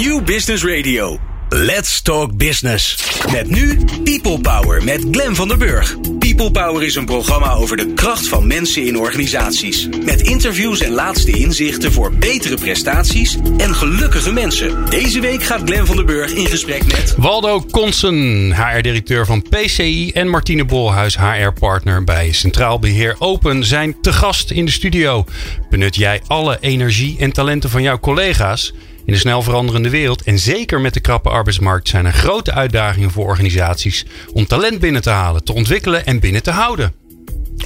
New Business Radio. Let's Talk Business. Met nu People Power met Glen van der Burg. People Power is een programma over de kracht van mensen in organisaties. Met interviews en laatste inzichten voor betere prestaties en gelukkige mensen. Deze week gaat Glen van der Burg in gesprek met... Waldo Konsen, HR-directeur van PCI en Martine Bolhuis, HR-partner bij Centraal Beheer Open, zijn te gast in de studio. Benut jij alle energie en talenten van jouw collega's? In de snel veranderende wereld en zeker met de krappe arbeidsmarkt zijn er grote uitdagingen voor organisaties om talent binnen te halen, te ontwikkelen en binnen te houden.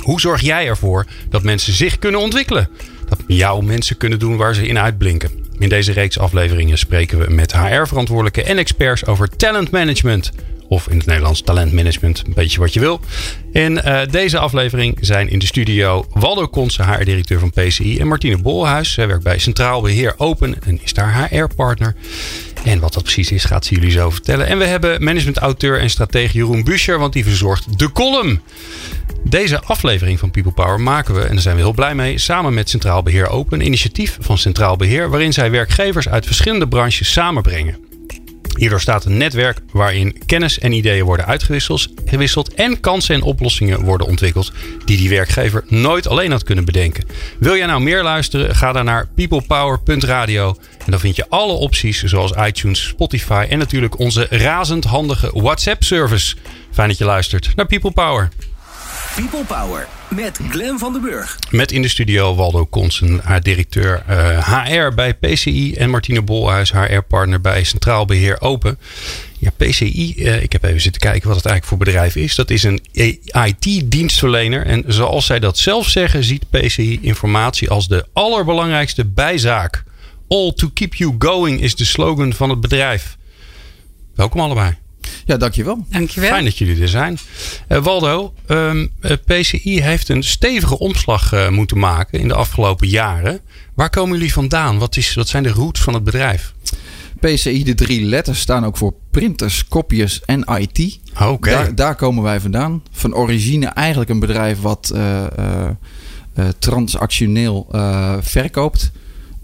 Hoe zorg jij ervoor dat mensen zich kunnen ontwikkelen? Dat jouw mensen kunnen doen waar ze in uitblinken. In deze reeks afleveringen spreken we met HR-verantwoordelijken en experts over talentmanagement. Of in het Nederlands talentmanagement, een beetje wat je wil. In uh, deze aflevering zijn in de studio Waldo Konse, HR-directeur van PCI, en Martine Bolhuis. Zij werkt bij Centraal Beheer Open en is daar HR-partner. En wat dat precies is, gaat ze jullie zo vertellen. En we hebben management-auteur en stratege Jeroen Buscher, want die verzorgt de column. Deze aflevering van People Power maken we, en daar zijn we heel blij mee, samen met Centraal Beheer Open, een initiatief van Centraal Beheer, waarin zij werkgevers uit verschillende branches samenbrengen. Hierdoor staat een netwerk waarin kennis en ideeën worden uitgewisseld en kansen en oplossingen worden ontwikkeld die die werkgever nooit alleen had kunnen bedenken. Wil jij nou meer luisteren? Ga dan naar peoplepower.radio en dan vind je alle opties zoals iTunes, Spotify en natuurlijk onze razend handige WhatsApp service. Fijn dat je luistert naar People Power. People Power met Glen van den Burg. Met in de studio Waldo Konsen, haar directeur HR bij PCI. En Martine Bolhuis, HR-partner bij Centraal Beheer Open. Ja, PCI, uh, ik heb even zitten kijken wat het eigenlijk voor bedrijf is. Dat is een IT-dienstverlener. En zoals zij dat zelf zeggen, ziet PCI informatie als de allerbelangrijkste bijzaak. All to keep you going is de slogan van het bedrijf. Welkom allebei. Ja, dankjewel. Dankjewel. Fijn dat jullie er zijn. Uh, Waldo, um, PCI heeft een stevige omslag uh, moeten maken in de afgelopen jaren. Waar komen jullie vandaan? Wat, is, wat zijn de roots van het bedrijf? PCI, de drie letters staan ook voor printers, kopjes en IT. Oké. Okay. Daar, daar, komen wij vandaan. Van origine eigenlijk een bedrijf wat transactioneel verkoopt.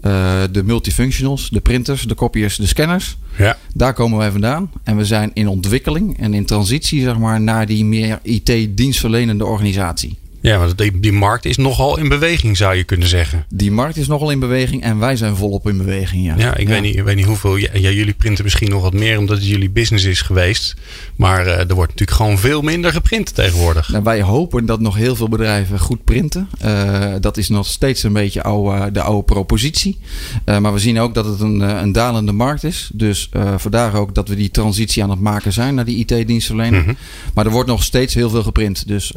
Uh, de multifunctionals, de printers, de kopiërs, de scanners. Ja. Daar komen wij vandaan. En we zijn in ontwikkeling en in transitie zeg maar, naar die meer IT-dienstverlenende organisatie. Ja, want die, die markt is nogal in beweging, zou je kunnen zeggen. Die markt is nogal in beweging en wij zijn volop in beweging. Ja, ja ik, ja. Weet, niet, ik weet niet hoeveel. Ja, jullie printen misschien nog wat meer omdat het jullie business is geweest. Maar uh, er wordt natuurlijk gewoon veel minder geprint tegenwoordig. Nou, wij hopen dat nog heel veel bedrijven goed printen. Uh, dat is nog steeds een beetje oude, de oude propositie. Uh, maar we zien ook dat het een, een dalende markt is. Dus vandaar ook dat we die transitie aan het maken zijn naar die IT-dienstverlening. Mhm. Mm -hmm. Maar er wordt nog steeds heel veel geprint. Dus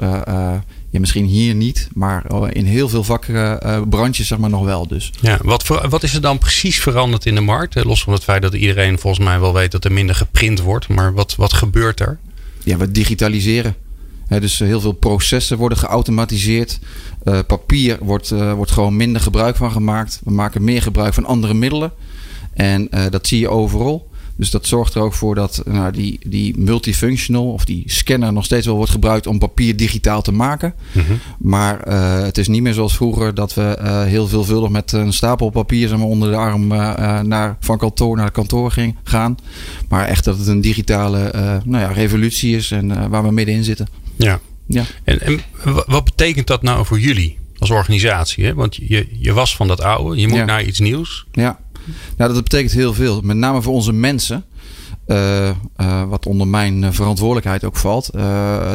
ja, misschien hier niet, maar in heel veel vakbranches uh, zeg maar nog wel. Dus. Ja, wat, voor, wat is er dan precies veranderd in de markt? Los van het feit dat iedereen volgens mij wel weet dat er minder geprint wordt. Maar wat, wat gebeurt er? Ja, we digitaliseren. He, dus heel veel processen worden geautomatiseerd. Uh, papier wordt, uh, wordt gewoon minder gebruik van gemaakt. We maken meer gebruik van andere middelen. En dat zie je overal. Dus dat zorgt er ook voor dat nou, die, die multifunctional of die scanner nog steeds wel wordt gebruikt om papier digitaal te maken. Mm -hmm. Maar uh, het is niet meer zoals vroeger dat we uh, heel veelvuldig met een stapel papier zeg maar, onder de arm uh, naar, van kantoor naar kantoor ging, gaan. Maar echt dat het een digitale nou ja, revolutie is en waar we middenin zitten. Ja. ja. En, en wat betekent dat nou voor jullie als organisatie? Hè? Want je, je was van dat oude, je moet ja. naar iets nieuws. Ja. Nou, dat betekent heel veel. Met name voor onze mensen. Uh, uh, wat onder mijn verantwoordelijkheid ook valt.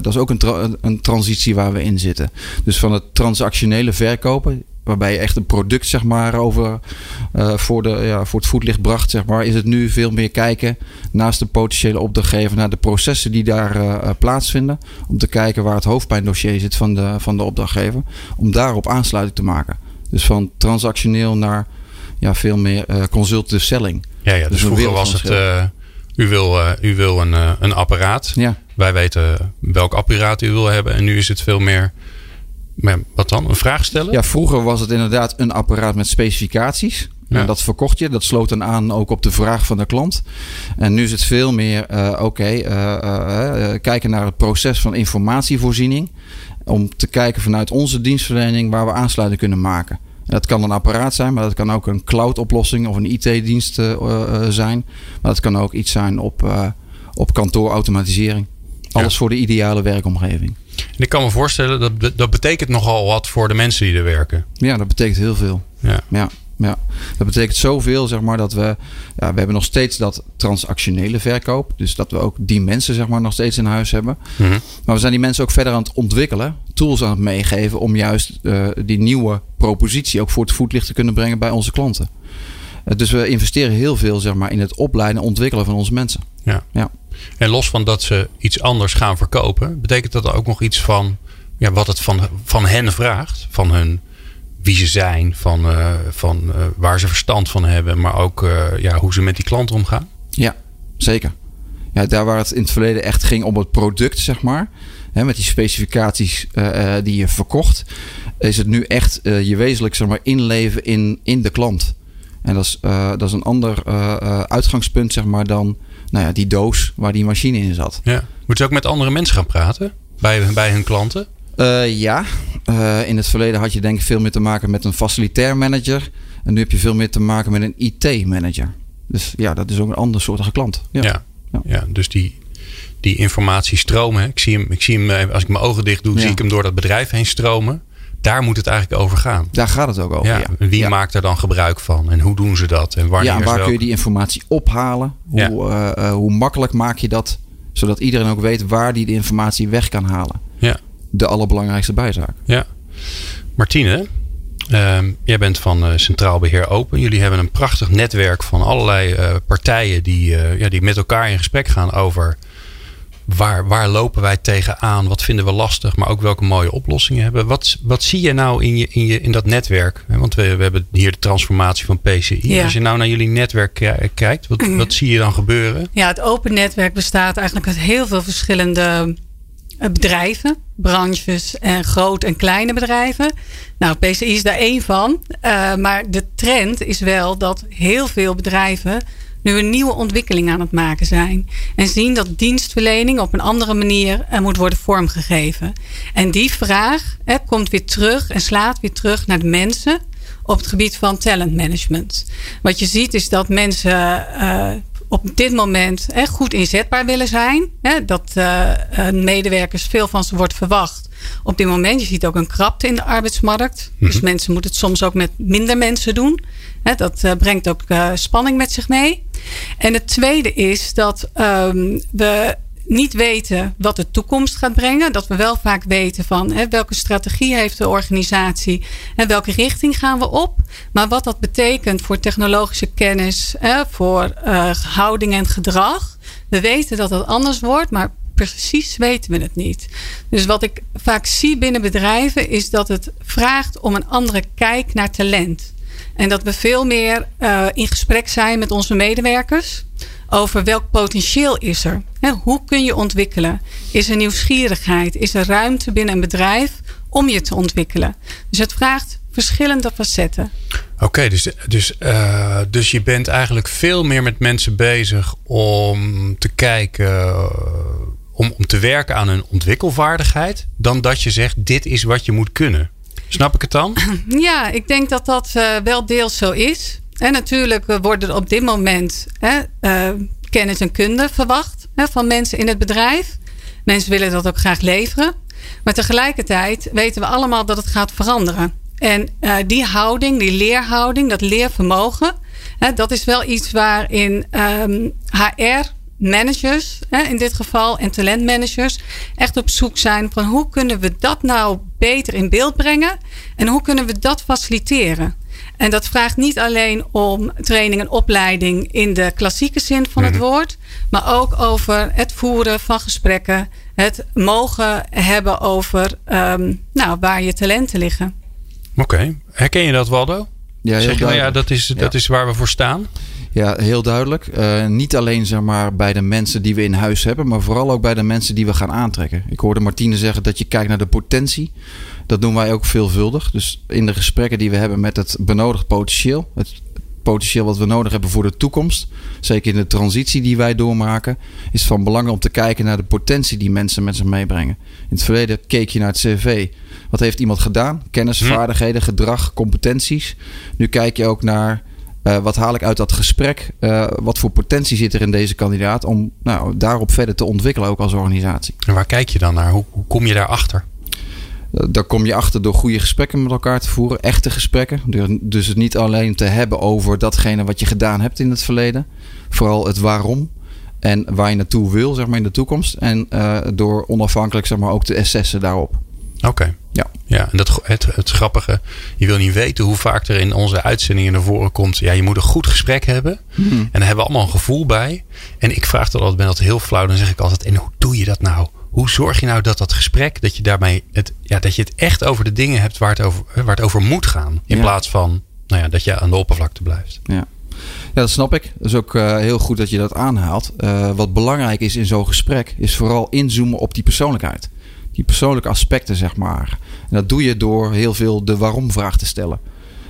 Dat is ook een, een, transitie waar we in zitten. Dus van het transactionele verkopen. Waarbij je echt een product zeg maar, over, voor, de, ja, voor het voetlicht bracht. Zeg maar, is het nu veel meer kijken naast de potentiële opdrachtgever. Naar de processen die daar plaatsvinden. Om te kijken waar het hoofdpijndossier zit van de, van de opdrachtgever. Om daarop aansluiting te maken. Dus van transactioneel naar ja, veel meer uh, consultative selling. Ja, ja dus, dus vroeger was het, uh, u wil, uh, u wil een, een apparaat. Ja. Wij weten welk apparaat u wil hebben. En nu is het veel meer, maar wat dan? Een vraag stellen? Ja, vroeger was het inderdaad een apparaat met specificaties. Ja. En dat verkocht je. Dat sloot dan aan ook op de vraag van de klant. En nu is het veel meer, uh, oké, okay, uh, uh, kijken naar het proces van informatievoorziening. Om te kijken vanuit onze dienstverlening waar we aansluiting kunnen maken. Dat kan een apparaat zijn, maar dat kan ook een cloud-oplossing of een IT-dienst zijn. Maar dat kan ook iets zijn op, op kantoorautomatisering. Alles voor de ideale werkomgeving. En ik kan me voorstellen, dat, dat betekent nogal wat voor de mensen die er werken. Ja, dat betekent heel veel. Ja. ja. Ja, dat betekent zoveel, zeg maar, dat we... Ja, we hebben nog steeds dat transactionele verkoop. Dus dat we ook die mensen, zeg maar, nog steeds in huis hebben. Mhm. Maar we zijn die mensen ook verder aan het ontwikkelen. Tools aan het meegeven om juist uh, die nieuwe propositie ook voor het voetlicht te kunnen brengen bij onze klanten. Uh, dus we investeren heel veel, zeg maar, in het opleiden en ontwikkelen van onze mensen. Ja. ja. En los van dat ze iets anders gaan verkopen, betekent dat ook nog iets van ja, wat het van, van hen vraagt, van hun wie ze zijn, van, uh, van uh, waar ze verstand van hebben, maar ook uh, ja, hoe ze met die klant omgaan? Ja, zeker. Ja, daar waar het in het verleden echt ging om het product, zeg maar, hè, met die specificaties die je verkocht, is het nu echt je wezenlijk zeg maar, inleven in, in de klant. En dat is, dat is een ander uitgangspunt, zeg maar, dan nou ja, die doos waar die machine in zat. Ja. Moet je ook met andere mensen gaan praten bij, bij hun klanten? Uh, ja, uh, in het verleden had je denk ik veel meer te maken met een facilitair manager. En nu heb je veel meer te maken met een IT-manager. Dus ja, dat is ook een ander soortige klant. Ja, ja, ja. ja dus die, die informatie stromen. Ik zie hem, ik zie hem eh, als ik mijn ogen dicht doe, zie ik hem door dat bedrijf heen stromen. Daar moet het eigenlijk over gaan. Daar gaat het ook over. Ja, Wie maakt er dan gebruik van en hoe doen ze dat? En wanneer ja, waar kun je die informatie ophalen? Hoe, uh, hoe makkelijk maak je dat? Zodat iedereen ook weet waar die de informatie weg kan halen. De allerbelangrijkste bijzaak. Ja. Martine, ehm, jij bent van uh, Centraal Beheer Open. Jullie hebben een prachtig netwerk van allerlei uh, partijen die, uh, ja, die met elkaar in gesprek gaan over waar, waar lopen wij tegenaan, wat vinden we lastig, maar ook welke mooie oplossingen hebben. Wat, wat zie je nou in, je, in, je, in dat netwerk? Want we, we hebben hier de transformatie van PCI. Ja. Als je nou naar jullie netwerk kijkt, wat, mhm. wat zie je dan gebeuren? Ja, het open netwerk bestaat eigenlijk uit heel veel verschillende bedrijven, branches en groot en kleine bedrijven. Nou, PCI is daar één van. Uh, maar de trend is wel dat heel veel bedrijven nu een nieuwe ontwikkeling aan het maken zijn. En zien dat dienstverlening op een andere manier uh, moet worden vormgegeven. En die vraag komt weer terug en slaat weer terug naar de mensen op het gebied van talentmanagement. Wat je ziet is dat mensen op dit moment hè, goed inzetbaar willen zijn. Hè, dat uh, medewerkers veel van ze wordt verwacht. Op dit moment, je ziet ook een krapte in de arbeidsmarkt. Dus mhm. mensen moeten het soms ook met minder mensen doen. Hè, dat uh, brengt ook spanning met zich mee. En het tweede is dat um, we niet weten wat de toekomst gaat brengen. Dat we wel vaak weten van hè, welke strategie heeft de organisatie en welke richting gaan we op. Maar wat dat betekent voor technologische kennis, hè, voor uh, houding en gedrag. We weten dat het anders wordt, maar precies weten we het niet. Dus wat ik vaak zie binnen bedrijven is dat het vraagt om een andere kijk naar talent. En dat we veel meer uh, in gesprek zijn met onze medewerkers over welk potentieel is er. hoe kun je ontwikkelen? Is er nieuwsgierigheid? Is er ruimte binnen een bedrijf om je te ontwikkelen? Dus het vraagt verschillende facetten. Oké, dus, dus, uh, dus je bent eigenlijk veel meer met mensen bezig om te kijken, om, om te werken aan hun ontwikkelvaardigheid, dan dat je zegt: dit is wat je moet kunnen. Snap ik het dan? Ja, ik denk dat dat uh, wel deels zo is. En natuurlijk eh, worden op dit moment hè, uh, kennis en kunde verwacht hè, van mensen in het bedrijf. Mensen willen dat ook graag leveren. Maar tegelijkertijd weten we allemaal dat het gaat veranderen. En uh, die houding, die leerhouding, dat leervermogen, hè, dat is wel iets waarin um, ehm, HR managers in dit geval en talentmanagers echt op zoek zijn van hoe kunnen we dat nou beter in beeld brengen en hoe kunnen we dat faciliteren. En dat vraagt niet alleen om training en opleiding in de klassieke zin van het mhm. woord, maar ook over het voeren van gesprekken, het mogen hebben over um, nou, waar je talenten liggen. Oké, herken je dat, Waldo? Ja, heel zeg je, nou ja, dat is, dat is waar we voor staan. Ja, heel duidelijk. Uh, niet alleen zeg maar, bij de mensen die we in huis hebben, maar vooral ook bij de mensen die we gaan aantrekken. Ik hoorde Martine zeggen dat je kijkt naar de potentie. Dat doen wij ook veelvuldig. Dus in de gesprekken die we hebben met het benodigd potentieel, het potentieel wat we nodig hebben voor de toekomst. Zeker in de transitie die wij doormaken. Is het van belang om te kijken naar de potentie die mensen met zich meebrengen. In het verleden keek je naar het cv. Wat heeft iemand gedaan? Kennis, Hm. vaardigheden, gedrag, competenties. Nu kijk je ook naar eh, wat haal ik uit dat gesprek? Eh, wat voor potentie zit er in deze kandidaat om nou, daarop verder te ontwikkelen, ook als organisatie? En waar kijk je dan naar? Hoe, hoe kom je daarachter? Daar kom je achter door goede gesprekken met elkaar te voeren, echte gesprekken. Door- Dus het niet alleen te hebben over datgene wat je gedaan hebt in het verleden, vooral het waarom en waar je naartoe wil, zeg maar in de toekomst. En eh, door onafhankelijk, zeg maar, ook te assessen daarop. Oké. Ja. Ja, en dat, het, het grappige, je wil niet weten hoe vaak er in onze uitzendingen naar voren komt. Ja, je moet een goed gesprek hebben. En daar hebben we allemaal een gevoel bij. En ik vraag dan altijd, ben altijd heel flauw. Dan zeg ik altijd, en hoe doe je dat nou? Hoe zorg je nou dat dat gesprek, dat je daarmee het, ja, dat je het echt over de dingen hebt waar het over, waar het over moet gaan. In Ja. plaats van, nou ja, dat je aan de oppervlakte blijft. Ja. ja, dat snap ik. Dat is ook eh, heel goed dat je dat aanhaalt. Eh, wat belangrijk is in zo'n gesprek, is vooral inzoomen op die persoonlijkheid. Die persoonlijke aspecten, zeg maar. En dat doe je door heel veel de waarom-vraag te stellen.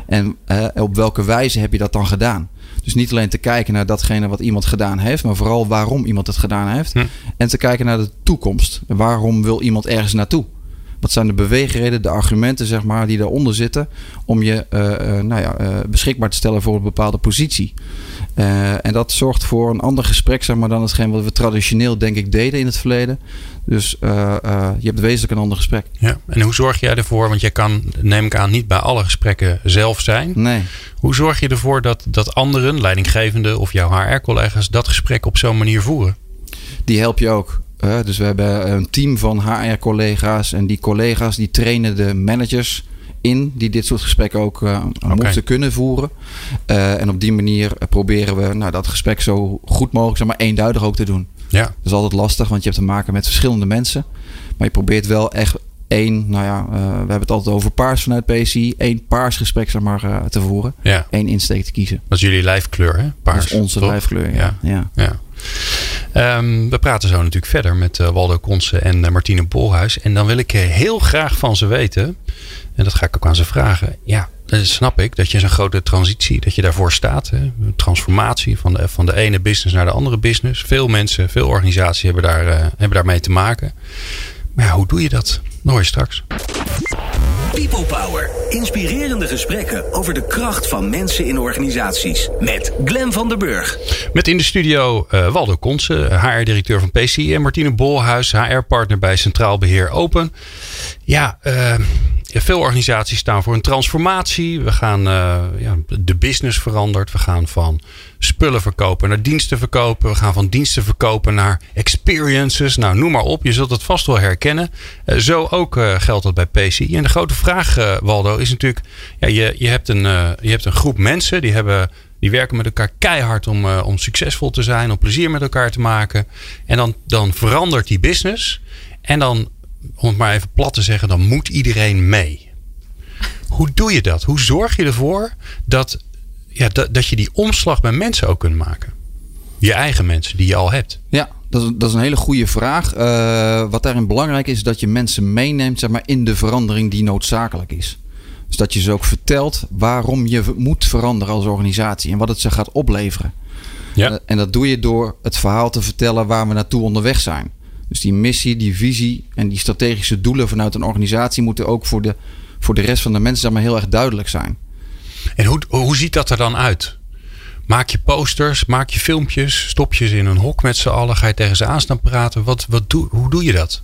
En eh, op welke wijze heb je dat dan gedaan? Dus niet alleen te kijken naar datgene wat iemand gedaan heeft, maar vooral waarom iemand het gedaan heeft. Hm. En te kijken naar de toekomst. Waarom wil iemand ergens naartoe? Wat zijn de beweegreden, de argumenten zeg maar, die daaronder zitten om je eh, eh, nou ja, eh, beschikbaar te stellen voor een bepaalde positie? Eh, en dat zorgt voor een ander gesprek zeg maar, dan hetgeen wat we traditioneel denk ik deden in het verleden. Dus eh, eh, je hebt wezenlijk een ander gesprek. Ja. En hoe zorg jij ervoor, want jij kan, neem ik aan, niet bij alle gesprekken zelf zijn. Nee. Hoe zorg je ervoor dat, dat anderen, leidinggevenden of jouw HR-collega's, dat gesprek op zo'n manier voeren? die help je ook. dus we hebben een team van HR-collega's. En die collega's die trainen de managers in die dit soort gesprekken ook eh, moeten kunnen voeren. Eh, en op die manier eh, proberen we nou, dat gesprek zo goed mogelijk, zeg maar eenduidig ook te doen. Ja. Dat is altijd lastig, want je hebt te maken met verschillende mensen. Maar je probeert wel echt één, nou ja, we hebben het altijd over paars vanuit PSI. één paars gesprek zeg maar, te voeren. Ja. Eén insteek te kiezen. Dat is jullie lijfkleur, hè? Paars. dat is onze lijfkleur, ja. ja. Ja. Ehm, we praten zo natuurlijk verder met Waldo Konsen en Martine Bolhuis. En dan wil ik heel graag van ze weten, en dat ga ik ook aan ze vragen. Ja, dat snap ik, dat je zo'n grote transitie, dat je daarvoor staat. Hè? Een Transformatie van de, van de ene business naar de andere business. Veel mensen, veel organisaties hebben, daar, eh, hebben daarmee te maken. Maar ja, hoe doe je dat? Dat hoor je straks. People Power. Inspirerende gesprekken over de kracht van mensen in organisaties. Met Glen van der Burg. Met in de studio eh, Waldo Konsen, HR-directeur van PC. En Martine Bolhuis, HR-partner bij Centraal Beheer Open. Ja, eh, veel organisaties staan voor een transformatie. We gaan, eh, ja, de business verandert. We gaan van spullen verkopen naar diensten verkopen. We gaan van diensten verkopen naar experiences. Nou, noem maar op. Je zult het vast wel herkennen. Eh, zo ook eh, geldt dat bij PCI. En de grote vraag, Waldo, is natuurlijk... Ja, je, je, hebt een, je hebt een groep mensen die hebben... Die werken met elkaar keihard om, om succesvol te zijn, om plezier met elkaar te maken. En dan, dan verandert die business. En dan, om het maar even plat te zeggen, dan moet iedereen mee. Hoe doe je dat? Hoe zorg je ervoor dat, ja, dat, dat je die omslag bij mensen ook kunt maken? Je eigen mensen die je al hebt. Ja, dat is, dat is een hele goede vraag. Eh, wat daarin belangrijk is, is dat je mensen meeneemt zeg maar, in de verandering die noodzakelijk is. Dus dat je ze ook vertelt waarom je moet veranderen als organisatie en wat het ze gaat opleveren. Ja. Eh, En dat doe je door het verhaal te vertellen waar we naartoe onderweg zijn. Dus die missie, die visie en die strategische doelen vanuit een organisatie moeten ook voor de, voor de rest van de mensen zeg maar, heel erg duidelijk zijn. En hoe, hoe ziet dat er dan uit? Maak je posters, maak je filmpjes, stop je ze in een hok met z'n allen, ga je tegen ze aan staan praten? Wat, wat doe, hoe doe je dat?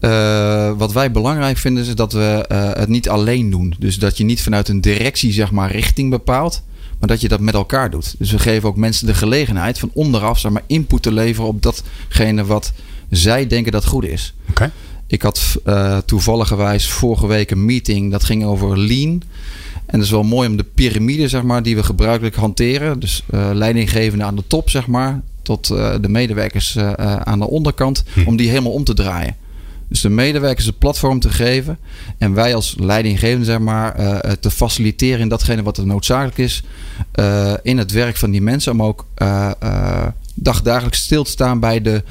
Eh, wat wij belangrijk vinden is dat we eh, het niet alleen doen. Dus dat je niet vanuit een directie zeg maar richting bepaalt. Maar dat je dat met elkaar doet. Dus we geven ook mensen de gelegenheid van onderaf zeg maar, input te leveren op datgene wat zij denken dat goed is. Oké. Ik had uh, toevalligerwijs vorige week een meeting dat ging over lean. En dat is wel mooi om de piramide zeg maar, die we gebruikelijk hanteren. Dus uh, leidinggevende aan de top, zeg maar, tot uh, de medewerkers aan de onderkant, hm. om die helemaal om te draaien. Dus de medewerkers het platform te geven. En wij als leidinggevende zeg maar, uh, te faciliteren in datgene wat er noodzakelijk is. Uh, in het werk van die mensen. Om ook uh, dagdagelijks stil te staan bij de,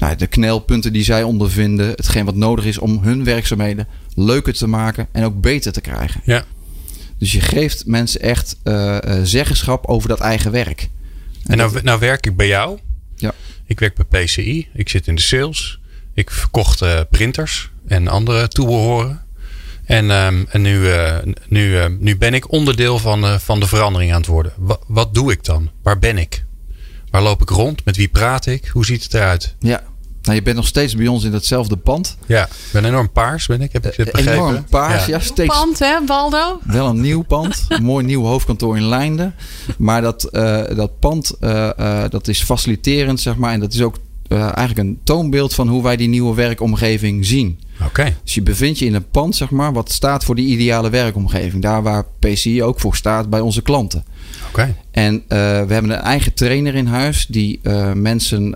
nou, de knelpunten die zij ondervinden. Hetgeen wat nodig is om hun werkzaamheden leuker te maken en ook beter te krijgen. Ja. Dus je geeft mensen echt uh, zeggenschap over dat eigen werk. En, nou, nou werk ik bij jou. Ja. Ik werk bij PCI. Ik zit in de sales. Ik verkocht uh, printers en andere toebehoren. En, um, en nu, uh, nu, nu ben ik onderdeel van, van de verandering aan het worden. Wat doe ik dan? Waar ben ik? Waar loop ik rond? Met wie praat ik? Hoe ziet het eruit? Ja, nou, je bent nog steeds bij ons in datzelfde pand. Ja, ik ben enorm paars, ben ik. Heb ik dit begrepen? Enorm paars, ja. ja steeds. pand, hè, Waldo? Wel een nieuw pand. een mooi nieuw hoofdkantoor in Leinden. Maar dat, uh, dat pand, uh, uh, dat is faciliterend, zeg maar. En dat is ook eigenlijk een toonbeeld van hoe wij die nieuwe werkomgeving zien. Oké. Okay. Dus je bevindt je in een pand, zeg maar, wat staat voor die ideale werkomgeving. Daar waar PCI ook voor staat bij onze klanten. Okay. En uh, we hebben een eigen trainer in huis die uh, mensen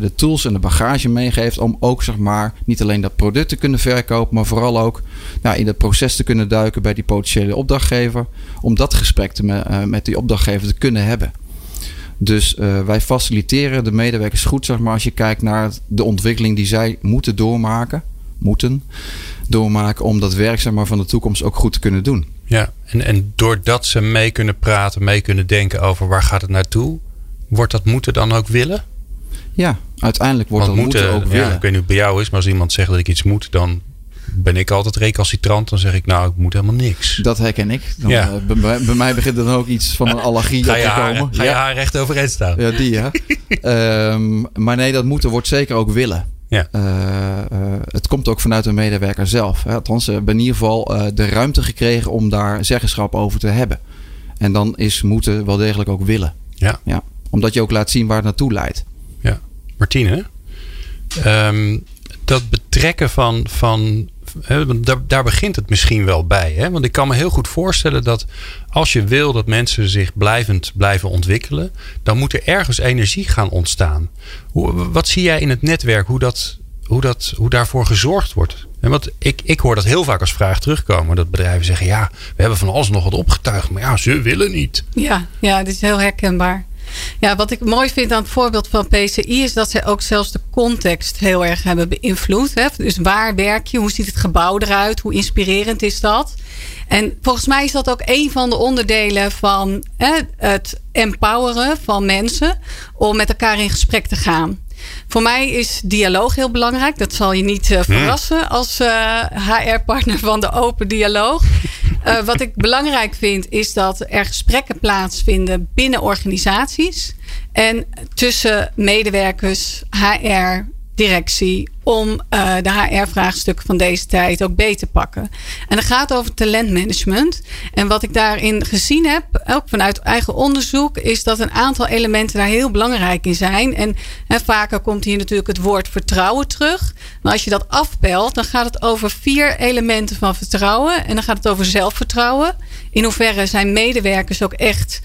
de tools en de bagage meegeeft om ook zeg maar niet alleen dat product te kunnen verkopen, maar vooral ook nou, in het proces te kunnen duiken bij die potentiële opdrachtgever. Om dat gesprek te, met die opdrachtgever te kunnen hebben. Dus wij faciliteren de medewerkers goed, zeg maar, als je kijkt naar de ontwikkeling die zij moeten doormaken, moeten doormaken om dat werk zeg maar, van de toekomst ook goed te kunnen doen. Ja, en, en doordat ze mee kunnen praten, mee kunnen denken over waar gaat het naartoe, wordt dat moeten dan ook willen? Ja, uiteindelijk wordt Want dat moeten, moeten ook ja, willen. Ik weet niet hoe het bij jou is, maar als iemand zegt dat ik iets moet, dan ben ik altijd recalcitrant. Dan zeg ik, nou, ik moet helemaal niks. Dat herken ik. Dan, Ja. uh, bij, bij mij begint er dan ook iets van een allergie Ga op je te haar, komen. ga je haar recht overeind staan? Ja, die ja. Ehm, maar nee, dat moeten wordt zeker ook willen. Ja. Uh, uh, het komt ook vanuit de medewerker zelf. Hè. Althans, hebben in ieder geval de ruimte gekregen om daar zeggenschap over te hebben. En dan is moeten wel degelijk ook willen. Ja. ja. Omdat je ook laat zien waar het naartoe leidt. Ja. Martine, um, dat betrekken van, van Daar, daar, begint het misschien wel bij. Hè? Want ik kan me heel goed voorstellen dat als je wil dat mensen zich blijvend blijven ontwikkelen, dan moet er ergens energie gaan ontstaan. Hoe, wat zie jij in het netwerk, hoe, dat, hoe, dat, hoe daarvoor gezorgd wordt? En want ik, ik hoor dat heel vaak als vraag terugkomen. Dat bedrijven zeggen, ja, we hebben van alles nog wat opgetuigd. Maar ja, ze willen niet. Ja, ja dit is heel herkenbaar. Ja, wat ik mooi vind aan het voorbeeld van PCI is dat zij ook zelfs de context heel erg hebben beïnvloed. Hè? Dus waar werk je? Hoe ziet het gebouw eruit? Hoe inspirerend is dat? En volgens mij is dat ook een van de onderdelen van hè, het empoweren van mensen om met elkaar in gesprek te gaan. Voor mij is dialoog heel belangrijk. Dat zal je niet uh, verrassen als uh, HR-partner van de Open Dialoog. Uh, wat ik belangrijk vind is dat er gesprekken plaatsvinden binnen organisaties en tussen medewerkers, HR, directie om uh, de HR-vraagstukken van deze tijd ook beter te pakken. En dat gaat over talentmanagement. En wat ik daarin gezien heb, ook vanuit eigen onderzoek, is dat een aantal elementen daar heel belangrijk in zijn. En, en vaker komt hier natuurlijk het woord vertrouwen terug. Maar als je dat afpelt, dan gaat het over vier elementen van vertrouwen. En dan gaat het over zelfvertrouwen. In hoeverre zijn medewerkers ook echt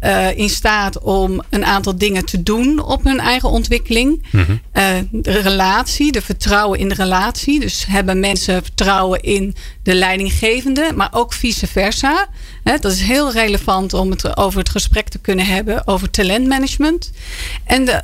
uh, in staat om een aantal dingen te doen op hun eigen ontwikkeling. Mm-hmm. Uh, de relatie, de vertrouwen in de relatie. Dus hebben mensen vertrouwen in de leidinggevende, maar ook vice versa. Hè, dat is heel relevant om het over het gesprek te kunnen hebben over talentmanagement. En de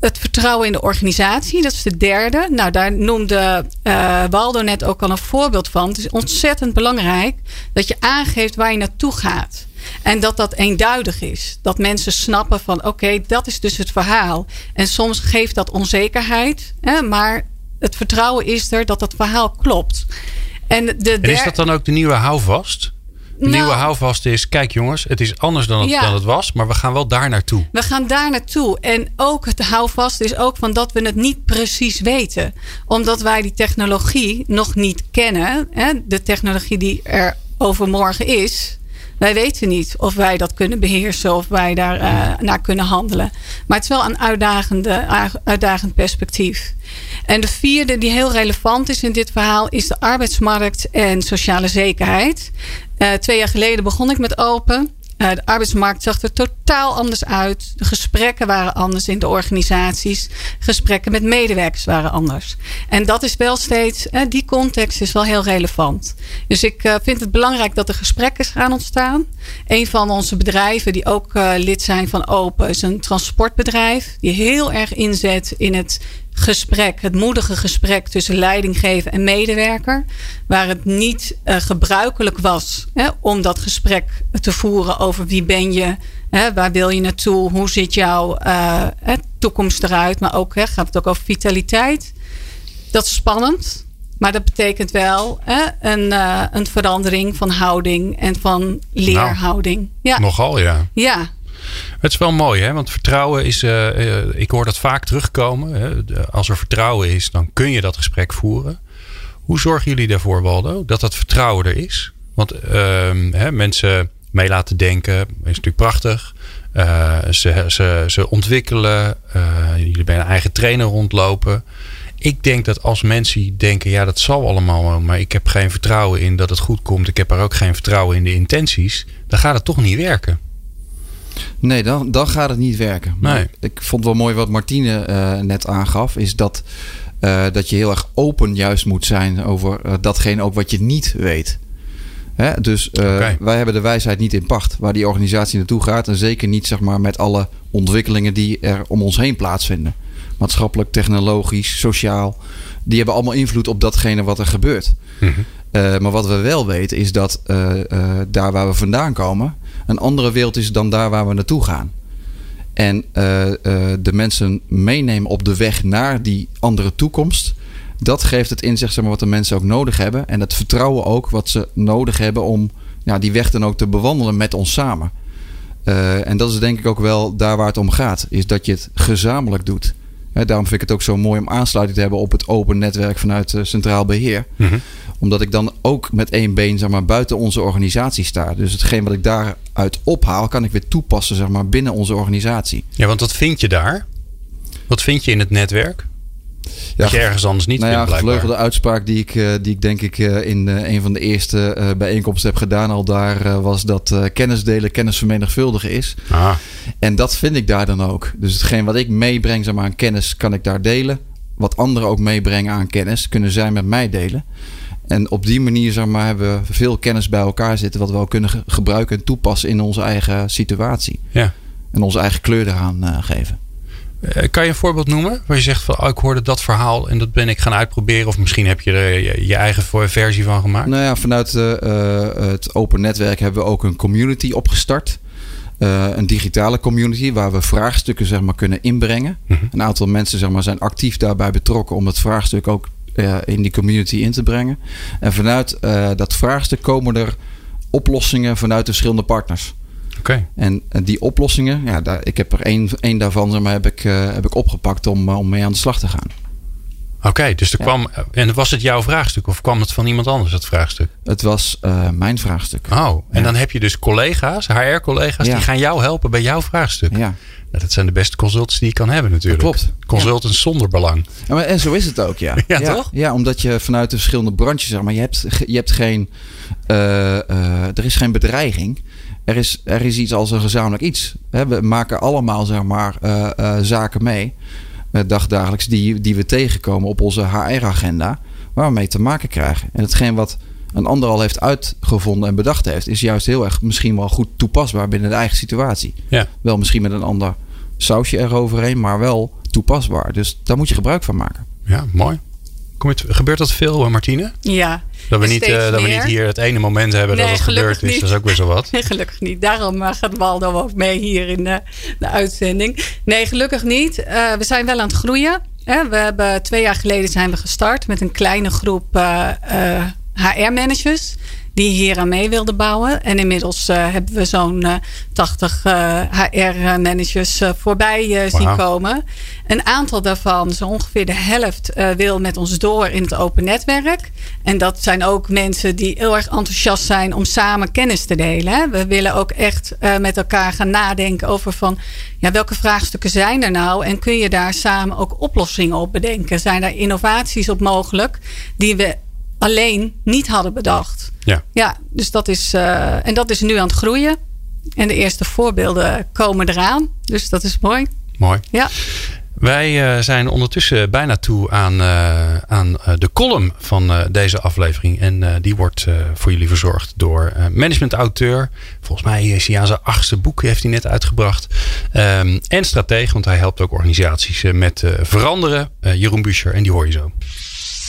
het vertrouwen in de organisatie, dat is de derde. Nou, daar noemde uh, Waldo net ook al een voorbeeld van. Het is ontzettend belangrijk dat je aangeeft waar je naartoe gaat. En dat dat eenduidig is. Dat mensen snappen van oké, okay, dat is dus het verhaal. En soms geeft dat onzekerheid. Hè, maar het vertrouwen is er dat dat verhaal klopt. En, de en is dat dan ook de nieuwe houvast? De Nou- nieuwe houvast is, kijk jongens, het is anders dan het, Ja. dan het was, maar we gaan wel daar naartoe. We gaan daar naartoe. En ook het houvast is ook van dat we het niet precies weten. Omdat wij die technologie nog niet kennen. Hè? De technologie die er overmorgen is. Wij weten niet of wij dat kunnen beheersen of wij daar eh, naar kunnen handelen. Maar het is wel een uitdagende, uitdagend perspectief. En de vierde die heel relevant is in dit verhaal is de arbeidsmarkt en sociale zekerheid. Uh, twee jaar geleden begon ik met Open. Uh, de arbeidsmarkt zag er totaal anders uit. De gesprekken waren anders in de organisaties. Gesprekken met medewerkers waren anders. En dat is wel steeds, uh, die context is wel heel relevant. Dus ik uh, vind het belangrijk dat er gesprekken gaan ontstaan. Een van onze bedrijven die ook lid zijn van Open is een transportbedrijf. Die heel erg inzet in het gesprek, het moedige gesprek tussen leidinggever en medewerker. Waar het niet uh, gebruikelijk was hè, om dat gesprek te voeren over wie ben je, hè, waar wil je naartoe, hoe ziet jouw uh, toekomst eruit. Maar ook hè, gaat het ook over vitaliteit. Dat is spannend. Maar dat betekent wel hè, een, uh, een verandering van houding en van leerhouding. Nou, ja. Nogal, ja. Ja. Het is wel mooi, hè? want vertrouwen is. Uh, uh, ik hoor dat vaak terugkomen. Hè? Als er vertrouwen is, dan kun je dat gesprek voeren. Hoe zorgen jullie daarvoor, Waldo, dat dat vertrouwen er is? Want uh, hè, mensen mee laten denken is natuurlijk prachtig. ze, ze, ze ontwikkelen. jullie bij een eigen trainer rondlopen ik denk dat als mensen denken, ja, dat zal allemaal, maar ik heb geen vertrouwen in dat het goed komt. Ik heb er ook geen vertrouwen in de intenties. Dan gaat het toch niet werken. Nee, dan, dan gaat het niet werken. Nee. Ik vond wel mooi wat Martine uh, net aangaf, is dat, uh, dat je heel erg open juist moet zijn over uh, datgene ook wat je niet weet. Hè? Dus okay. wij hebben de wijsheid niet in pacht waar die organisatie naartoe gaat. En zeker niet zeg maar, met alle ontwikkelingen die er om ons heen plaatsvinden maatschappelijk, technologisch, sociaal. Die hebben allemaal invloed op datgene wat er gebeurt. Mm -hmm. uh, maar wat we wel weten is dat daar waar we vandaan komen, een andere wereld is dan daar waar we naartoe gaan. En de mensen meenemen op de weg naar die andere toekomst. Dat geeft het inzicht zeg maar, wat de mensen ook nodig hebben. En het vertrouwen ook wat ze nodig hebben om ja, die weg dan ook te bewandelen met ons samen. en dat is denk ik ook wel daar waar het om gaat. Is dat je het gezamenlijk doet daarom vind ik het ook zo mooi om aansluiting te hebben op het open netwerk vanuit uh, Centraal Beheer. Mhm. Omdat ik dan ook met één been zeg maar, buiten onze organisatie sta. Dus hetgeen wat ik daaruit ophaal, kan ik weer toepassen zeg maar, binnen onze organisatie. Ja, want wat vind je daar? Wat vind je in het netwerk? Ja, dat je ergens anders niet nou ja, gevleugelde uitspraak die ik, uh, die ik denk ik uh, in uh, een van de eerste bijeenkomsten heb gedaan al daar was dat kennis delen kennis vermenigvuldigen is. Ah. En dat vind ik daar dan ook. Dus hetgeen wat ik meebreng zeg maar, aan kennis kan ik daar delen. Wat anderen ook meebrengen aan kennis kunnen zij met mij delen. En op die manier zeg maar, hebben we veel kennis bij elkaar zitten wat we ook kunnen gebruiken en toepassen in onze eigen situatie. Ja. En onze eigen kleur eraan geven. Eh, kan je een voorbeeld noemen waar je zegt van oh, ik hoorde dat verhaal en dat ben ik gaan uitproberen of misschien heb je er je, eigen versie van gemaakt? Nou ja, vanuit uh, het open netwerk hebben we ook een community opgestart. Uh, een digitale community waar we vraagstukken zeg maar, kunnen inbrengen. Mm -hmm. Een aantal mensen zeg maar, zijn actief daarbij betrokken om het vraagstuk ook in die community in te brengen. En vanuit dat vraagstuk komen er oplossingen vanuit de verschillende partners. Okay. En die oplossingen, ja, daar, ik heb er één, één daarvan zeg maar, heb, ik, heb ik opgepakt om, om mee aan de slag te gaan. Oké, okay, dus er ja. kwam. En was het jouw vraagstuk of kwam het van iemand anders, dat vraagstuk? Het was uh, mijn vraagstuk. Oh, en ja. dan heb je dus collega's, HR-collega's, die gaan jou helpen bij jouw vraagstuk. Ja. Nou, dat zijn de beste consultants die je kan hebben, natuurlijk. Dat klopt. Consultants zonder belang. Maar, en zo is het ook, ja. ja, toch? Ja, omdat je vanuit de verschillende branches, zeg maar, je hebt, je hebt geen. er is geen bedreiging er is, er is iets als een gezamenlijk iets. We maken allemaal zeg maar, uh, uh, zaken mee, dagdagelijks, die, die we tegenkomen op onze HR-agenda, waar we mee te maken krijgen. En hetgeen wat een ander al heeft uitgevonden en bedacht heeft, is juist heel erg misschien wel goed toepasbaar binnen de eigen situatie. Ja. Wel misschien met een ander sausje eroverheen, maar wel toepasbaar. Dus daar moet je gebruik van maken. Ja, mooi. Gebeurt dat veel, Martine? Ja. Dat we, niet, uh, dat we niet hier het ene moment hebben nee, dat het gebeurd is. Niet. Dat is ook weer zo wat. Nee, gelukkig niet. Daarom uh, gaat Waldo ook mee hier in de, de uitzending. Nee, gelukkig niet. Uh, we zijn wel aan het groeien. Hè? We hebben twee jaar geleden zijn we gestart met een kleine groep HR-managers die hier aan mee wilden bouwen. En inmiddels uh, hebben we zo'n uh, 80 uh, HR-managers voorbij zien komen. Een aantal daarvan, zo ongeveer de helft, wil met ons door in het open netwerk. En dat zijn ook mensen die heel erg enthousiast zijn om samen kennis te delen. We willen ook echt met elkaar gaan nadenken over van ja, welke vraagstukken zijn er nou? En kun je daar samen ook oplossingen op bedenken? Zijn er innovaties op mogelijk die we alleen niet hadden bedacht. Ja, ja dus dat is, uh, en dat is nu aan het groeien. En de eerste voorbeelden komen eraan. Dus dat is mooi. Mooi. Ja. Wij uh, zijn ondertussen bijna toe aan, uh, aan de column van deze aflevering. En die wordt voor jullie verzorgd door management-auteur. Volgens mij is hij aan zijn achtste boek, heeft hij net uitgebracht. Um, en stratege, want hij helpt ook organisaties met veranderen. Jeroen Buescher, en die hoor je zo.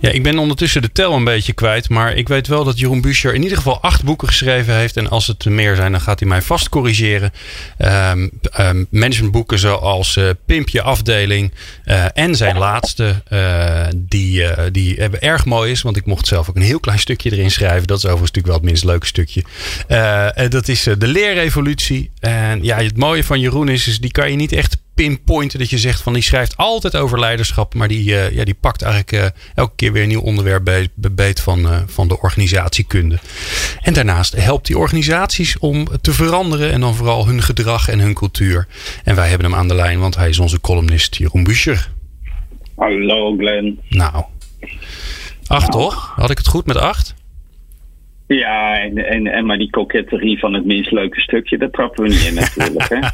ja, ik ben ondertussen de tel een beetje kwijt. Maar ik weet wel dat Jeroen Buescher in ieder geval acht boeken geschreven heeft. En als het er meer zijn, dan gaat hij mij vast corrigeren. Um, um, managementboeken zoals uh, Pimp je afdeling. Uh, en zijn laatste, uh, die, die erg mooi is. Want ik mocht zelf ook een heel klein stukje erin schrijven. Dat is overigens natuurlijk wel het minst leuke stukje. dat is de leerrevolutie. En ja, het mooie van Jeroen is, is die kan je niet echt pinpointen dat je zegt van die schrijft altijd over leiderschap, maar die, uh, ja, die pakt eigenlijk uh, elke keer weer een nieuw onderwerp beet, beet van, uh, van de organisatiekunde. En daarnaast helpt die organisaties om te veranderen en dan vooral hun gedrag en hun cultuur. En wij hebben hem aan de lijn, want hij is onze columnist Jeroen Buscher. Hallo Glenn. Nou, acht nou. toch? Had ik het goed met acht? Ja, en, en, en maar die koketterie van het minst leuke stukje, dat trappen we niet in natuurlijk. Hè?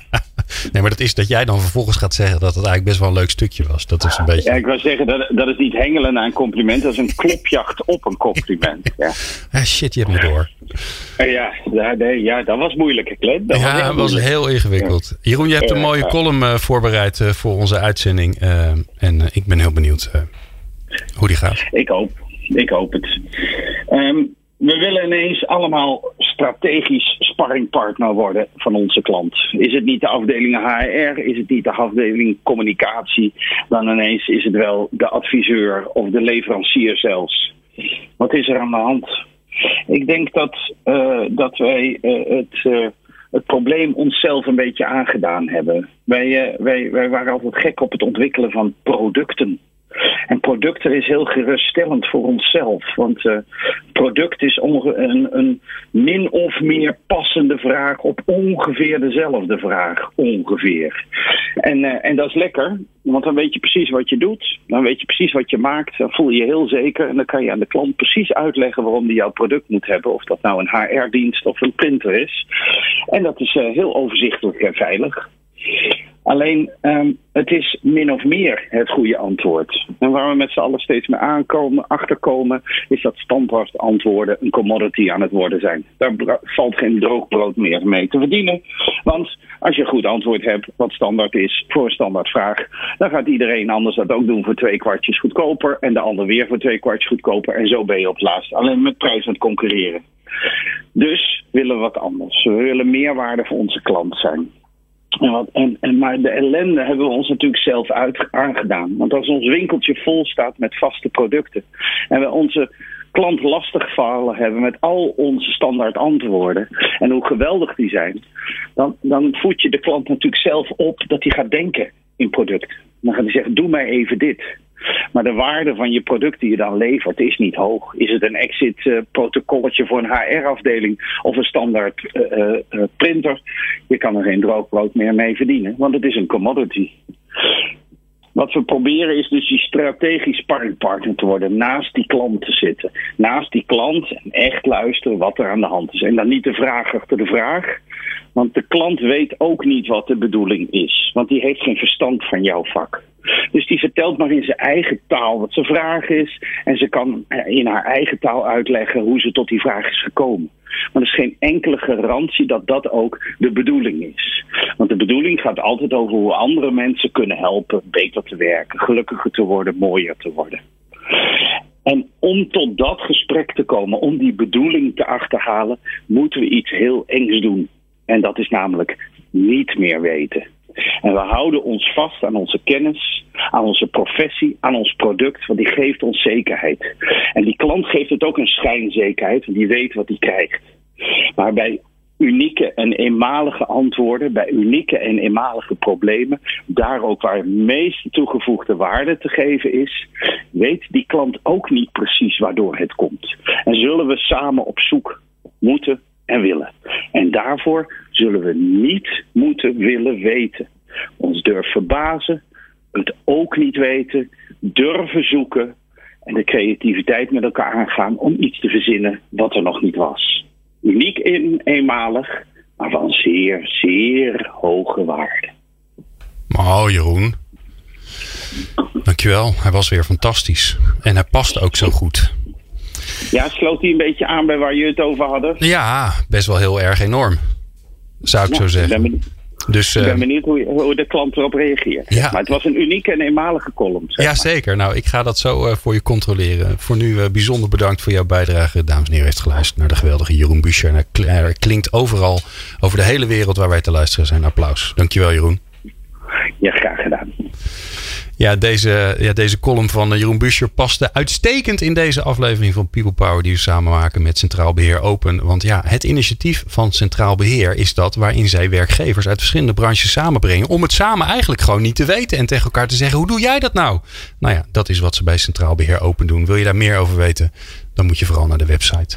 nee, maar dat is dat jij dan vervolgens gaat zeggen dat het eigenlijk best wel een leuk stukje was. Dat is een beetje... Ja, ik wil zeggen, dat, dat is niet hengelen naar een compliment, dat is een klopjacht op een compliment. Ja. Ah, shit, je hebt me door. Ja, ja, nee, ja dat was moeilijk, Glenn. Dat ja, was was heel ingewikkeld. Jeroen, je hebt een mooie column uh, voorbereid uh, voor onze uitzending. Uh, en ik ben heel benieuwd hoe die gaat. Ik hoop, ik hoop het. Um, we willen ineens allemaal strategisch sparringpartner worden van onze klant. Is het niet de afdeling HR, is het niet de afdeling communicatie, dan ineens is het wel de adviseur of de leverancier zelfs. Wat is er aan de hand? Ik denk dat, uh, dat wij uh, het, uh, het probleem onszelf een beetje aangedaan hebben. Wij, wij, wij waren altijd gek op het ontwikkelen van producten. En producten is heel geruststellend voor onszelf. Want uh, product is een, een, min of meer passende vraag op ongeveer dezelfde vraag. Ongeveer. En, uh, en dat is lekker, want dan weet je precies wat je doet. Dan weet je precies wat je maakt. Dan voel je je heel zeker. En dan kan je aan de klant precies uitleggen waarom die jouw product moet hebben. Of dat nou een HR-dienst of een printer is. En dat is uh, heel overzichtelijk en veilig. Alleen um, het is min of meer het goede antwoord. En waar we met z'n allen steeds meer aankomen, achterkomen, is dat standaard antwoorden een commodity aan het worden zijn. Daar valt geen droogbrood meer mee te verdienen. Want als je een goed antwoord hebt, wat standaard is voor een standaardvraag, dan gaat iedereen anders dat ook doen voor twee kwartjes goedkoper en de ander weer voor twee kwartjes goedkoper. En zo ben je op het laatst alleen met prijs aan het concurreren. Dus willen we wat anders. We willen meerwaarde voor onze klant zijn. En, en, en, maar de ellende hebben we ons natuurlijk zelf uit, aangedaan. Want als ons winkeltje vol staat met vaste producten en we onze klant lastigvallen hebben met al onze standaard antwoorden en hoe geweldig die zijn, dan, dan voed je de klant natuurlijk zelf op dat hij gaat denken in product. Dan gaat hij zeggen: Doe mij even dit. Maar de waarde van je product die je dan levert is niet hoog. Is het een exit-protocolletje voor een HR-afdeling of een standaard uh, uh, printer? Je kan er geen droogbrood meer mee verdienen, want het is een commodity. Wat we proberen is dus die strategisch sparringpartner te worden. Naast die klant te zitten. Naast die klant en echt luisteren wat er aan de hand is. En dan niet de vraag achter de vraag. Want de klant weet ook niet wat de bedoeling is. Want die heeft geen verstand van jouw vak. Dus die vertelt maar in zijn eigen taal wat zijn vraag is. En ze kan in haar eigen taal uitleggen hoe ze tot die vraag is gekomen. Maar er is geen enkele garantie dat dat ook de bedoeling is. Want de bedoeling gaat altijd over hoe andere mensen kunnen helpen beter te werken, gelukkiger te worden, mooier te worden. En om tot dat gesprek te komen, om die bedoeling te achterhalen, moeten we iets heel engs doen. En dat is namelijk niet meer weten. En we houden ons vast aan onze kennis, aan onze professie, aan ons product, want die geeft ons zekerheid. En die klant geeft het ook een schijnzekerheid, want die weet wat hij krijgt. Maar bij unieke en eenmalige antwoorden, bij unieke en eenmalige problemen, daar ook waar het meeste toegevoegde waarde te geven is, weet die klant ook niet precies waardoor het komt. En zullen we samen op zoek moeten en willen. En daarvoor zullen we niet moeten willen weten. Ons durven verbazen, het ook niet weten, durven zoeken en de creativiteit met elkaar aangaan om iets te verzinnen wat er nog niet was. Uniek in, eenmalig, maar van zeer, zeer hoge waarde. Oh, Jeroen. Dankjewel. Hij was weer fantastisch. En hij past ook zo goed. Ja, sloot hij een beetje aan bij waar je het over hadden? Ja, best wel heel erg enorm. Zou ik Ja, zo zeggen. Ik ben benieuwd, Dus, ik ben eh, benieuwd hoe, hoe de klant erop reageert. Ja. Maar het was een unieke en eenmalige column. zeg ja, maar. zeker. Nou, ik ga dat zo eh, voor je controleren. Voor nu eh, bijzonder bedankt voor jouw bijdrage. Dames en heren, heeft geluisterd naar de geweldige Jeroen Buescher. En hij kl- klinkt overal over de hele wereld waar wij te luisteren zijn. Applaus. Dankjewel, Jeroen. Ja, graag gedaan. Ja, deze, ja, deze column van eh, Jeroen Buescher paste uitstekend in deze aflevering van People Power die we samen maken met Centraal Beheer Open. Want ja, het initiatief van Centraal Beheer is dat waarin zij werkgevers uit verschillende branches samenbrengen. Om het samen eigenlijk gewoon niet te weten en tegen elkaar te zeggen: hoe doe jij dat nou? Nou ja, dat is wat ze bij Centraal Beheer Open doen. Wil je daar meer over weten? Dan moet je vooral naar de website.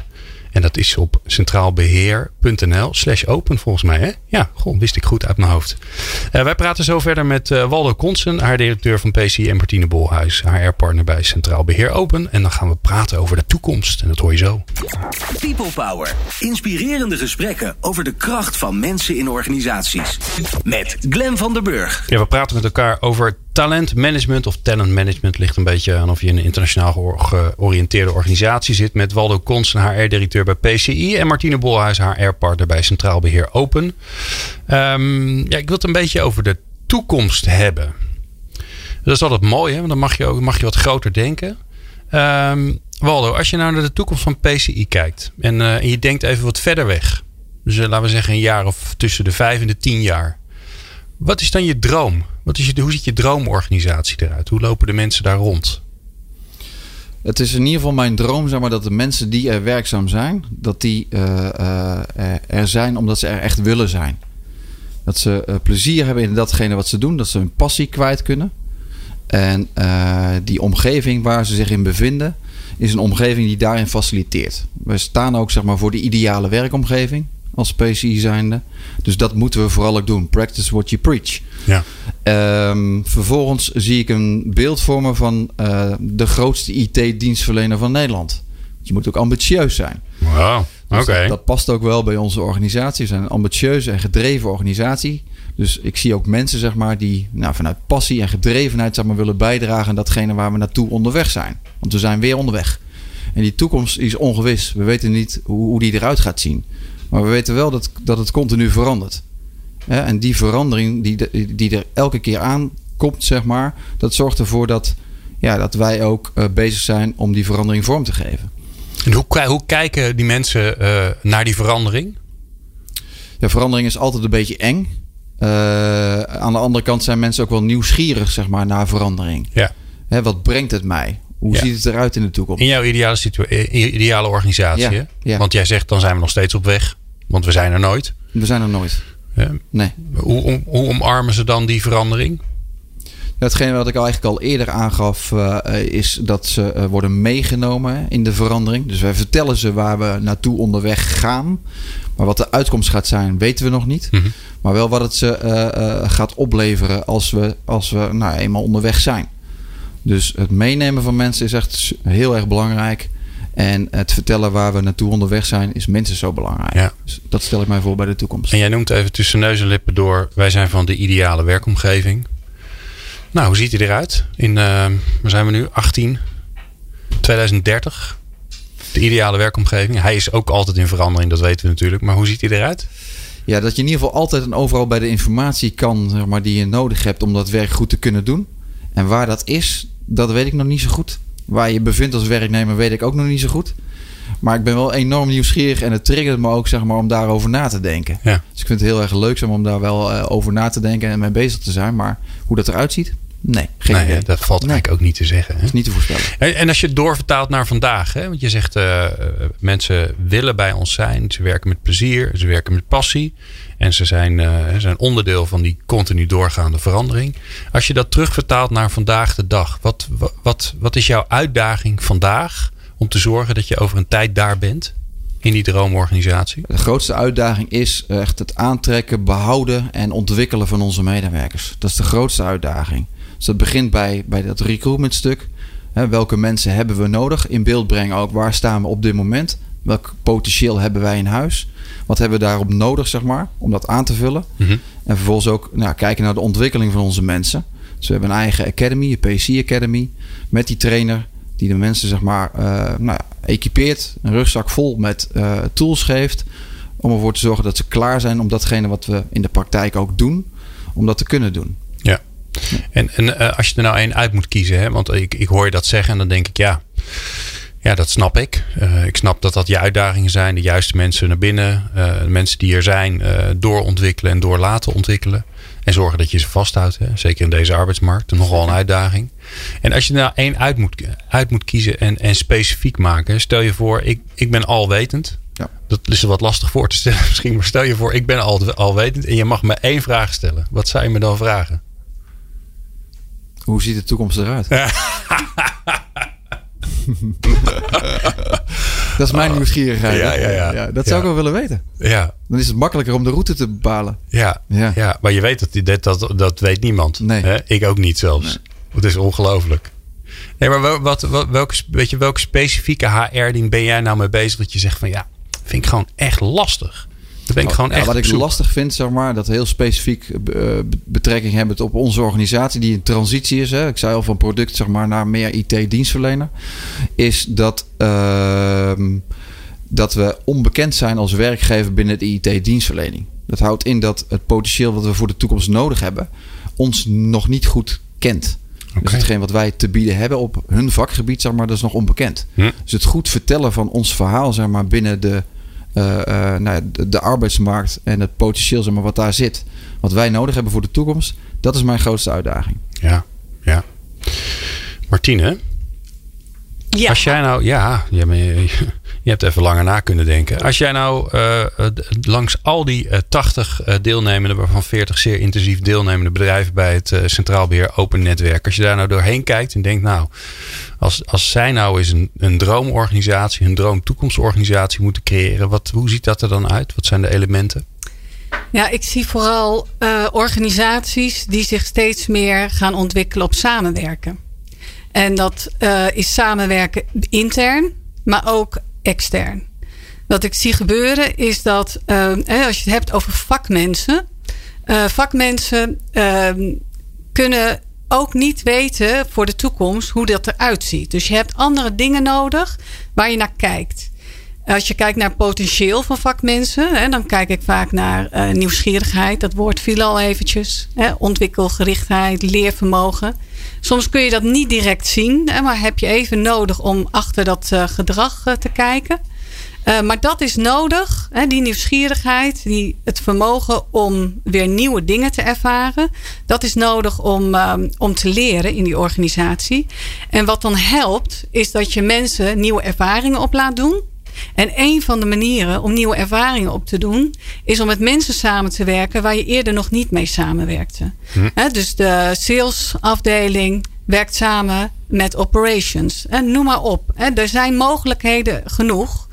En dat is op centraalbeheer.nl slash open volgens mij. Hè? Ja, goh, wist ik goed uit mijn hoofd. Eh, wij praten zo verder met eh, Waldo Konsen, haar directeur van PC en Martine Bolhuis, HR-partner bij Centraal Beheer Open. En dan gaan we praten over de toekomst. En dat hoor je zo. People Power. Inspirerende gesprekken over de kracht van mensen in organisaties. Met Glen van der Burg. Ja, we praten met elkaar over talentmanagement of talent management. Ligt een beetje aan of je in een internationaal geor- georiënteerde organisatie zit. Met Waldo Konsen, HR-directeur bij PCI. En Martine Bolhuis, HR-partner bij Centraal Beheer Open. Ehm, ja, ik wil het een beetje over de toekomst hebben. Dat is altijd mooi, hè? want dan mag je, ook, mag je wat groter denken. Ehm, Waldo, als je nou naar de toekomst van PCI kijkt. En, eh, en je denkt even wat verder weg. Dus eh, laten we zeggen een jaar of tussen de vijf en de tien jaar. Wat is dan je droom? Wat is je, hoe ziet je droomorganisatie eruit? Hoe lopen de mensen daar rond? Het is in ieder geval mijn droom, zeg maar, dat de mensen die er werkzaam zijn, dat die eh, eh, er zijn omdat ze er echt willen zijn. Dat ze eh, plezier hebben in datgene wat ze doen, dat ze hun passie kwijt kunnen. En die omgeving waar ze zich in bevinden, is een omgeving die daarin faciliteert. We staan ook zeg maar, voor de ideale werkomgeving als PCI zijnde. Dus dat moeten we vooral ook doen. Practice what you preach. Ja. Ehm, vervolgens zie ik een beeld voor me van eh, de grootste IT-dienstverlener van Nederland. Je moet ook ambitieus zijn. Wow, oké. Dus dat, dat past ook wel bij onze organisatie. We zijn een ambitieuze en gedreven organisatie. Dus ik zie ook mensen zeg maar, die nou, vanuit passie en gedrevenheid zeg maar, willen bijdragen aan datgene waar we naartoe onderweg zijn. Want we zijn weer onderweg. En die toekomst is ongewis. We weten niet hoe, hoe die eruit gaat zien. Maar we weten wel dat, dat het continu verandert. En die verandering die, de- die er elke keer aankomt, zeg maar, dat zorgt ervoor dat, ja, dat wij ook eh, bezig zijn om die verandering vorm te geven. En hoe, hoe kijken die mensen eh, naar die verandering? Ja, verandering is altijd een beetje eng. Eh, aan de andere kant zijn mensen ook wel nieuwsgierig zeg maar, naar verandering. Ja. Hè, wat brengt het mij? Hoe Ja. ziet het eruit in de toekomst? In jouw ideale, ideale organisatie. Ja, hè? ja. Want jij zegt dan zijn we nog steeds op weg. Want we zijn er nooit. We zijn er nooit. Nee. hoe, om- hoe omarmen ze dan die verandering? Hetgeen wat ik al eigenlijk al eerder aangaf, eh, eh, is dat ze eh, worden meegenomen in de verandering. Dus wij vertellen ze waar we naartoe onderweg gaan. Maar wat de uitkomst gaat zijn, weten we nog niet. Mhm. Maar wel wat het ze gaat opleveren als we, als we nou, eenmaal onderweg zijn. Dus het meenemen van mensen is echt heel erg belangrijk. En het vertellen waar we naartoe onderweg zijn is minstens zo belangrijk. Ja. Dus dat stel ik mij voor bij de toekomst. En jij noemt even tussen neus en lippen door. Wij zijn van de ideale werkomgeving. Nou, hoe ziet hij eruit? In, eh, waar zijn we nu? 18, 2030. De ideale werkomgeving. Hij is ook altijd in verandering, dat weten we natuurlijk. Maar hoe ziet hij eruit? Ja, dat je in ieder geval altijd en overal bij de informatie kan, zeg maar, die je nodig hebt om dat werk goed te kunnen doen. En waar dat is, dat weet ik nog niet zo goed. Waar je bevindt als werknemer, weet ik ook nog niet zo goed. Maar ik ben wel enorm nieuwsgierig en het triggert me ook zeg maar, om daarover na te denken. Ja. Dus ik vind het heel erg leuk om daar wel eh, over na te denken en mee bezig te zijn. Maar hoe dat eruit ziet, nee, geen nee, idee. dat valt Nee. eigenlijk ook niet te zeggen. Hè? is niet te voorspellen. En en als je het doorvertaalt naar vandaag, hè? want je zegt eh, eh, mensen willen bij ons zijn, ze werken met plezier, ze werken met passie en ze zijn, eh, zijn onderdeel van die continu doorgaande verandering. Als je dat terugvertaalt naar vandaag de dag, wat, wat, wat is jouw uitdaging vandaag om te zorgen dat je over een tijd daar bent in die droomorganisatie? De grootste uitdaging is echt het aantrekken, behouden en ontwikkelen van onze medewerkers. Dat is de grootste uitdaging. Dus dat begint bij, bij dat recruitment stuk. Hè, welke mensen hebben we nodig? In beeld brengen ook waar staan we op dit moment. Welk potentieel hebben wij in huis? Wat hebben we daarop nodig, zeg maar, om dat aan te vullen? Mhm. En vervolgens ook nou, kijken naar de ontwikkeling van onze mensen. Dus we hebben een eigen academy, een PC Academy, met die trainer die de mensen zeg maar eh, nou, equipeert, een rugzak vol met eh, tools geeft, om ervoor te zorgen dat ze klaar zijn om datgene wat we in de praktijk ook doen, om dat te kunnen doen. Ja. En, en eh, als je er nou één uit moet kiezen, hè, want ik, ik hoor je dat zeggen en dan denk ik ja. Ja, dat snap ik. Ik snap dat dat je uitdagingen zijn. De juiste mensen naar binnen. De mensen die er zijn uh, doorontwikkelen en door laten ontwikkelen. En zorgen dat je ze vasthoudt. Hè? Zeker in deze arbeidsmarkt. Nogal een uitdaging. En als je nou één uit moet, uit moet kiezen en, en specifiek maken. Stel je voor, ik, ik ben alwetend. Ja. Dat is wat lastig voor te stellen misschien. Maar stel je voor, ik ben al, alwetend. En je mag me één vraag stellen. Wat zou je me dan vragen? Hoe ziet de toekomst eruit? dat is mijn nieuwsgierigheid. Ja, ja, ja. ja dat zou ik wel willen weten. Ja. Dan is het makkelijker om de route te bepalen. Ja, ja. ja. maar je weet dat, dat, dat, dat weet niemand. Nee. Hè? Ik ook niet zelfs. Nee. Het is ongelooflijk. Nee, maar wat, wat, welke, weet je, welke specifieke HR-ding ben jij nou mee bezig dat je zegt van ja, vind ik gewoon echt lastig. Ben ik gewoon echt wat ik lastig vind, zeg maar, dat heel specifiek uh, betrekking hebben op onze organisatie, die in transitie is. Hè. Ik zei al van product zeg maar, naar meer IT-dienstverlener. Is dat, uh, dat we onbekend zijn als werkgever binnen de IT-dienstverlening. Dat houdt in dat het potentieel wat we voor de toekomst nodig hebben, ons nog niet goed kent. Okay. Dus hetgeen wat wij te bieden hebben op hun vakgebied, zeg maar, dat is nog onbekend. Hm. Dus het goed vertellen van ons verhaal, zeg maar, binnen de nou ja, de, de, arbeidsmarkt en het potentieel zeg maar, wat daar zit. Wat wij nodig hebben voor de toekomst. Dat is mijn grootste uitdaging. Ja, ja. Martine. Ja. Als jij nou, ja, je, je hebt even langer na kunnen denken. Als jij nou uh, langs al die 80 deelnemende, waarvan 40 zeer intensief deelnemende bedrijven bij het Centraal Beheer Open Netwerk. Als je daar nou doorheen kijkt en denkt, nou, als, als zij nou eens een, een droomorganisatie, een droomtoekomstorganisatie moeten creëren, wat, hoe ziet dat er dan uit? Wat zijn de elementen? Ja, ik zie vooral uh, organisaties die zich steeds meer gaan ontwikkelen op samenwerken. En dat uh, is samenwerken intern, maar ook extern. Wat ik zie gebeuren is dat uh, als je het hebt over vakmensen, vakmensen kunnen ook niet weten voor de toekomst hoe dat eruit ziet. Dus je hebt andere dingen nodig waar je naar kijkt. Als je kijkt naar potentieel van vakmensen, hè, dan kijk ik vaak naar uh, nieuwsgierigheid. Dat woord viel al eventjes. Hè, ontwikkelgerichtheid, leervermogen. Soms kun je dat niet direct zien, hè, maar heb je even nodig om achter dat uh, gedrag uh, te kijken. Maar dat is nodig, hè, die nieuwsgierigheid, die, het vermogen om weer nieuwe dingen te ervaren. Dat is nodig om, um, om te leren in die organisatie. En wat dan helpt, is dat je mensen nieuwe ervaringen op laat doen. En een van de manieren om nieuwe ervaringen op te doen, is om met mensen samen te werken waar je eerder nog niet mee samenwerkte. Hm. He, dus de salesafdeling werkt samen met operations. En noem maar op. He, er zijn mogelijkheden genoeg.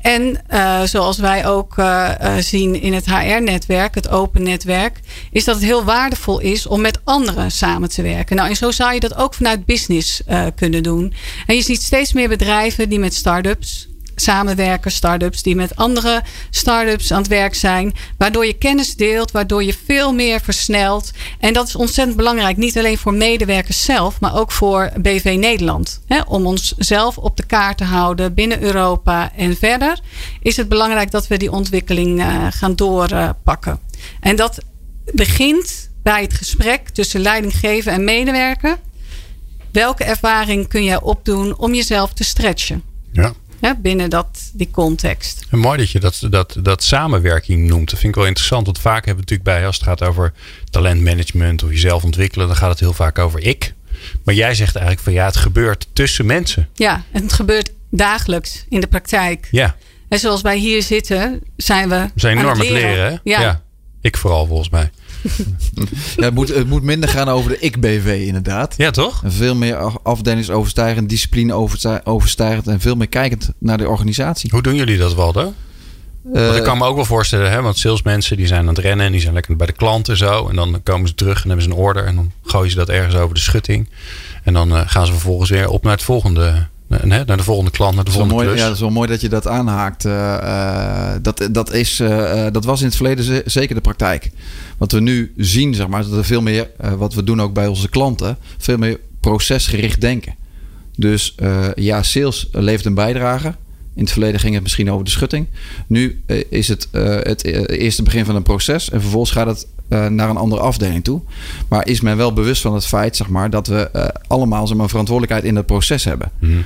En uh, zoals wij ook uh, uh, zien in het HR-netwerk, het open netwerk, is dat het heel waardevol is om met anderen samen te werken. Nou, en zo zou je dat ook vanuit business kunnen doen. En je ziet steeds meer bedrijven die met start-ups samenwerken, start-ups die met andere start-ups aan het werk zijn. Waardoor je kennis deelt, waardoor je veel meer versnelt. En dat is ontzettend belangrijk. Niet alleen voor medewerkers zelf, maar ook voor BV Nederland. Hè, om ons zelf op de kaart te houden binnen Europa en verder. Is het belangrijk dat we die ontwikkeling uh, gaan doorpakken. en dat begint bij het gesprek tussen leidinggever en medewerker. Welke ervaring kun jij opdoen om jezelf te stretchen? Ja. Binnen dat, die context. En mooi dat je dat, dat, dat samenwerking noemt. Dat vind ik wel interessant. Want vaak hebben we natuurlijk bij, als het gaat over talentmanagement of jezelf ontwikkelen, dan gaat het heel vaak over ik. Maar jij zegt eigenlijk van ja, het gebeurt tussen mensen. Ja, en het gebeurt dagelijks in de praktijk. Ja. En zoals wij hier zitten, zijn we. We zijn enorm aan het leren. hè? Ja. ja. Ik vooral volgens mij. Ja, het, moet, het moet minder gaan over de ik-BV inderdaad. Ja, toch? En veel meer afdelingsoverstijgend, discipline overstijgend en veel meer kijkend naar de organisatie. Hoe doen jullie dat, Waldo? Uh, Want ik kan me ook wel voorstellen, hè, want salesmensen die zijn aan het rennen en die zijn lekker bij de klant en zo. En dan komen ze terug en hebben ze een order en dan gooien ze dat ergens over de schutting. En dan uh, gaan ze vervolgens weer op naar het volgende naar de volgende klant, naar de volgende mooi. Ja, dat is wel mooi dat je dat aanhaakt. Uh, dat, dat, is, uh, dat was in het verleden zeker de praktijk. Wat we nu zien, zeg maar, dat er veel meer, wat we doen ook bij onze klanten, veel meer procesgericht denken. Dus ja, sales levert een bijdrage. In het verleden ging het misschien over de schutting. Nu is het het eerste begin van een proces. En vervolgens gaat het naar een andere afdeling toe. Maar is men wel bewust van het feit zeg maar, dat we uh, allemaal zeg maar, verantwoordelijkheid in het proces hebben. Mm.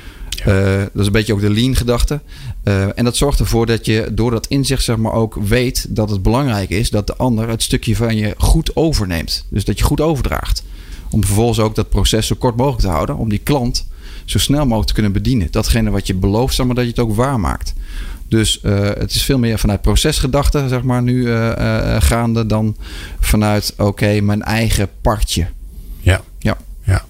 Uh, dat is een beetje ook de lean gedachte. Uh, en dat zorgt ervoor dat je door dat inzicht zeg maar ook weet dat het belangrijk is dat de ander het stukje van je goed overneemt. Dus dat je goed overdraagt. Om vervolgens ook dat proces zo kort mogelijk te houden. Om die klant zo snel mogelijk te kunnen bedienen. Datgene wat je belooft, zeg maar, dat je het ook waarmaakt. Dus uh, het is veel meer vanuit procesgedachte, zeg maar, nu gaande dan vanuit, oké, mijn eigen partje. Ja. Ja. ja.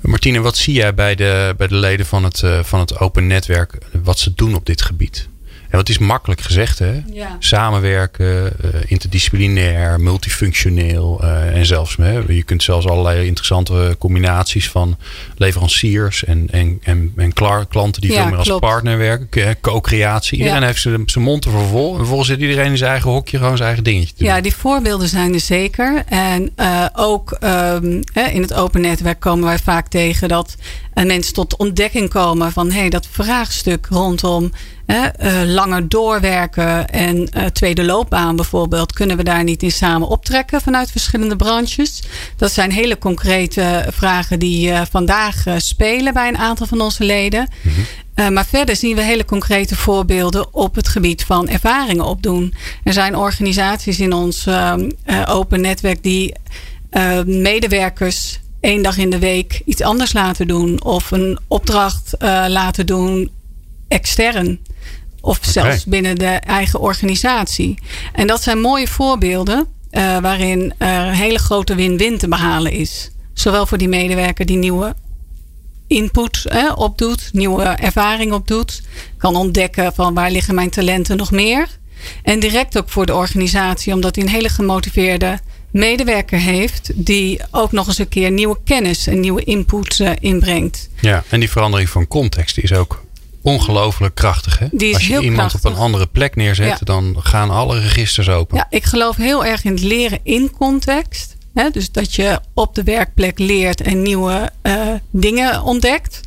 Martine, wat zie jij bij de, bij de leden van het, van het Open Netwerk, wat ze doen op dit gebied? En wat is makkelijk gezegd, hè? Ja. Samenwerken, uh, interdisciplinair, multifunctioneel. Uh, en zelfs, hè, je kunt zelfs allerlei interessante combinaties van leveranciers en, en, en, en klanten die Ja, veel meer als partner werken. Co-creatie. Iedereen Ja. heeft zijn zijn mond ervoor vol. En vervolgens zit iedereen in zijn eigen hokje gewoon zijn eigen dingetje te doen. Ja, die voorbeelden zijn er zeker. En eh, ook ehm, in het open netwerk komen wij vaak tegen dat eh, mensen tot ontdekking komen van hey, dat vraagstuk rondom hè, eh, langer doorwerken en eh, tweede loopbaan bijvoorbeeld, kunnen we daar niet in samen optrekken vanuit verschillende branches? Dat zijn hele concrete vragen die eh, vandaag spelen bij een aantal van onze leden. Uh, maar verder zien we hele concrete voorbeelden op het gebied van ervaringen opdoen. Er zijn organisaties in ons uh, open netwerk die medewerkers één dag in de week iets anders laten doen. Of een opdracht laten doen extern. Of okay. zelfs binnen de eigen organisatie. En dat zijn mooie voorbeelden waarin er hele grote win-win te behalen is. Zowel voor die medewerker die nieuwe input hè, opdoet, nieuwe ervaring opdoet, kan ontdekken van waar liggen mijn talenten nog meer. En direct ook voor de organisatie, omdat hij een hele gemotiveerde medewerker heeft, die ook nog eens een keer nieuwe kennis en nieuwe input uh, inbrengt. Ja, en die verandering van context is ook ongelooflijk krachtig. Hè? Die is Als je heel iemand krachtig. op een andere plek neerzet, Ja. dan gaan alle registers open. Ja, ik geloof heel erg in het leren in context. Hè? Dus dat je op de werkplek leert en nieuwe uh, dingen ontdekt.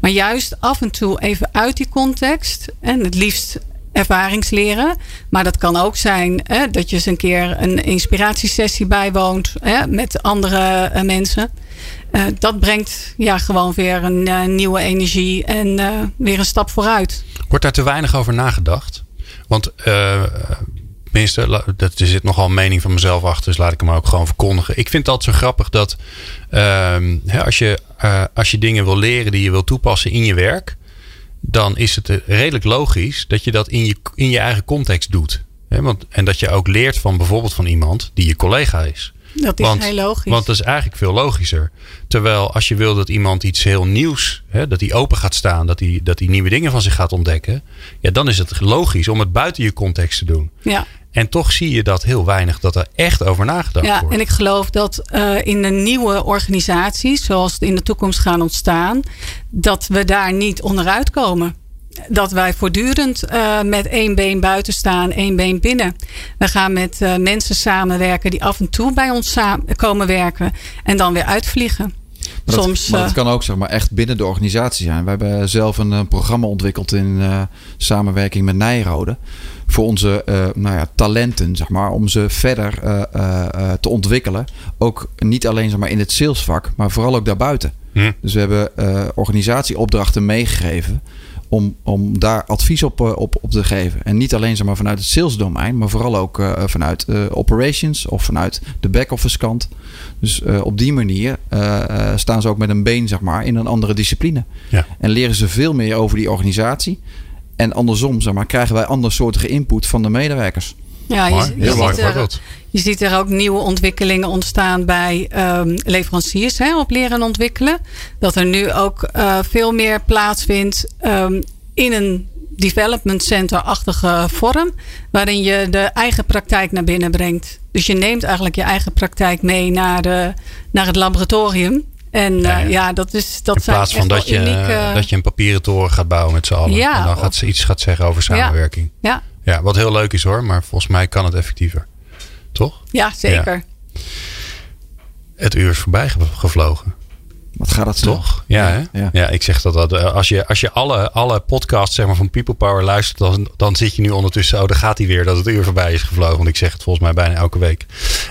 Maar juist af en toe even uit die context. En het liefst ervaringsleren. Maar dat kan ook zijn hè, dat je eens een keer een inspiratiesessie bijwoont hè, met andere uh, mensen. Uh, dat brengt ja, gewoon weer een uh, nieuwe energie en weer een stap vooruit. Wordt daar te weinig over nagedacht? Want tenminste, er zit nogal mening van mezelf achter, dus laat ik hem ook gewoon verkondigen. Ik vind altijd zo grappig dat uh, hè, als, je, als je dingen wil leren die je wil toepassen in je werk, dan is het redelijk logisch dat je dat in je, in je eigen context doet. Want, en dat je ook leert van bijvoorbeeld van iemand die je collega is. Dat is want, heel logisch. Want dat is eigenlijk veel logischer. Terwijl als je wil dat iemand iets heel nieuws, dat hij open gaat staan, dat hij, dat hij nieuwe dingen van zich gaat ontdekken, ja, dan is het logisch om het buiten je context te doen. Ja. En toch zie je dat heel weinig, dat er echt over nagedacht ja, wordt. En ik geloof dat uh, in de nieuwe organisaties, zoals in de toekomst gaan ontstaan, dat we daar niet onderuit komen dat wij voortdurend uh, met één been buiten staan, één been binnen. We gaan met uh, mensen samenwerken die af en toe bij ons komen werken en dan weer uitvliegen. Maar dat, Soms, maar dat kan ook zeg maar, echt binnen de organisatie zijn. We hebben zelf een, een programma ontwikkeld in uh, samenwerking met Nijrode. Voor onze nou ja, talenten, zeg maar, om ze verder te ontwikkelen. Ook niet alleen zeg maar, in het salesvak, maar vooral ook daarbuiten. Hm. Dus we hebben organisatieopdrachten meegegeven om, om daar advies op, op, op te geven. En niet alleen zeg maar, vanuit het sales domein, maar vooral ook uh, vanuit uh, operations of vanuit de back-office kant. Dus uh, op die manier staan ze ook met een been zeg maar, in een andere discipline. Ja. En leren ze veel meer over die organisatie. En andersom zeg maar, krijgen wij andersoortige input van de medewerkers. Ja, je, ziet er, je ziet er ook nieuwe ontwikkelingen ontstaan bij um, leveranciers hè, op leren en ontwikkelen. Dat er nu ook uh, veel meer plaatsvindt um, in een development center-achtige vorm. Waarin je de eigen praktijk naar binnen brengt. Dus je neemt eigenlijk je eigen praktijk mee naar, de, naar het laboratorium. En Ja, ja, ja. ja dat, is, dat In zijn plaats van dat je, unieke- eh, dat je een papieren toren gaat bouwen met z'n allen. Ja, en dan gaat ze iets gaat zeggen over samenwerking. Ja, Ja, wat heel leuk is hoor. Maar volgens mij kan het effectiever. Toch? ja, zeker. Het uur is voorbij ge- gevlogen. Wat gaat dat? Toch? Ja, hè? Ja. Ja. ik zeg dat, dat als je, als je alle, alle podcasts zeg maar, van People Power luistert, dan, dan zit je nu ondertussen, oh, daar gaat hij weer, dat het uur voorbij is gevlogen. Want ik zeg het volgens mij bijna elke week.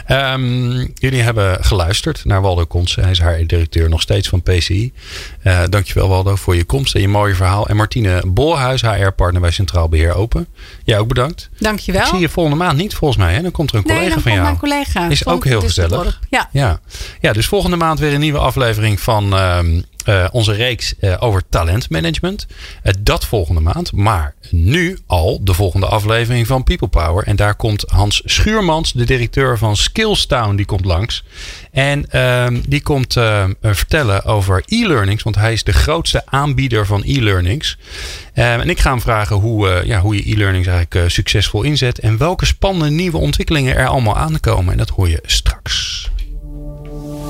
Ehm, jullie hebben geluisterd naar Waldo Kons. Hij is haar directeur nog steeds van PCI. Eh dankjewel Waldo voor je komst en je mooie verhaal. En Martine Bolhuis, HR-partner bij Centraal Beheer Open. Jij ook bedankt. Dankjewel. Ik zie je volgende maand niet volgens mij. Hè? Dan komt er een nee, collega dan van komt jou. mijn collega. Is ook heel Düsseldorf. gezellig. Ja, Ja. ja, dus volgende maand weer een nieuwe aflevering van ehm, eh, onze reeks eh, over talentmanagement. Eh, dat volgende maand. Maar nu al de volgende aflevering van People Power. En daar komt Hans Schuurmans, de directeur van Skillstown, die komt langs. En ehm, die komt ehm, eh, vertellen over e-learnings. Want hij is de grootste aanbieder van e-learnings. En ik ga hem vragen hoe, ja, hoe je e-learnings eigenlijk succesvol inzet. En welke spannende nieuwe ontwikkelingen er allemaal aankomen. En dat hoor je straks.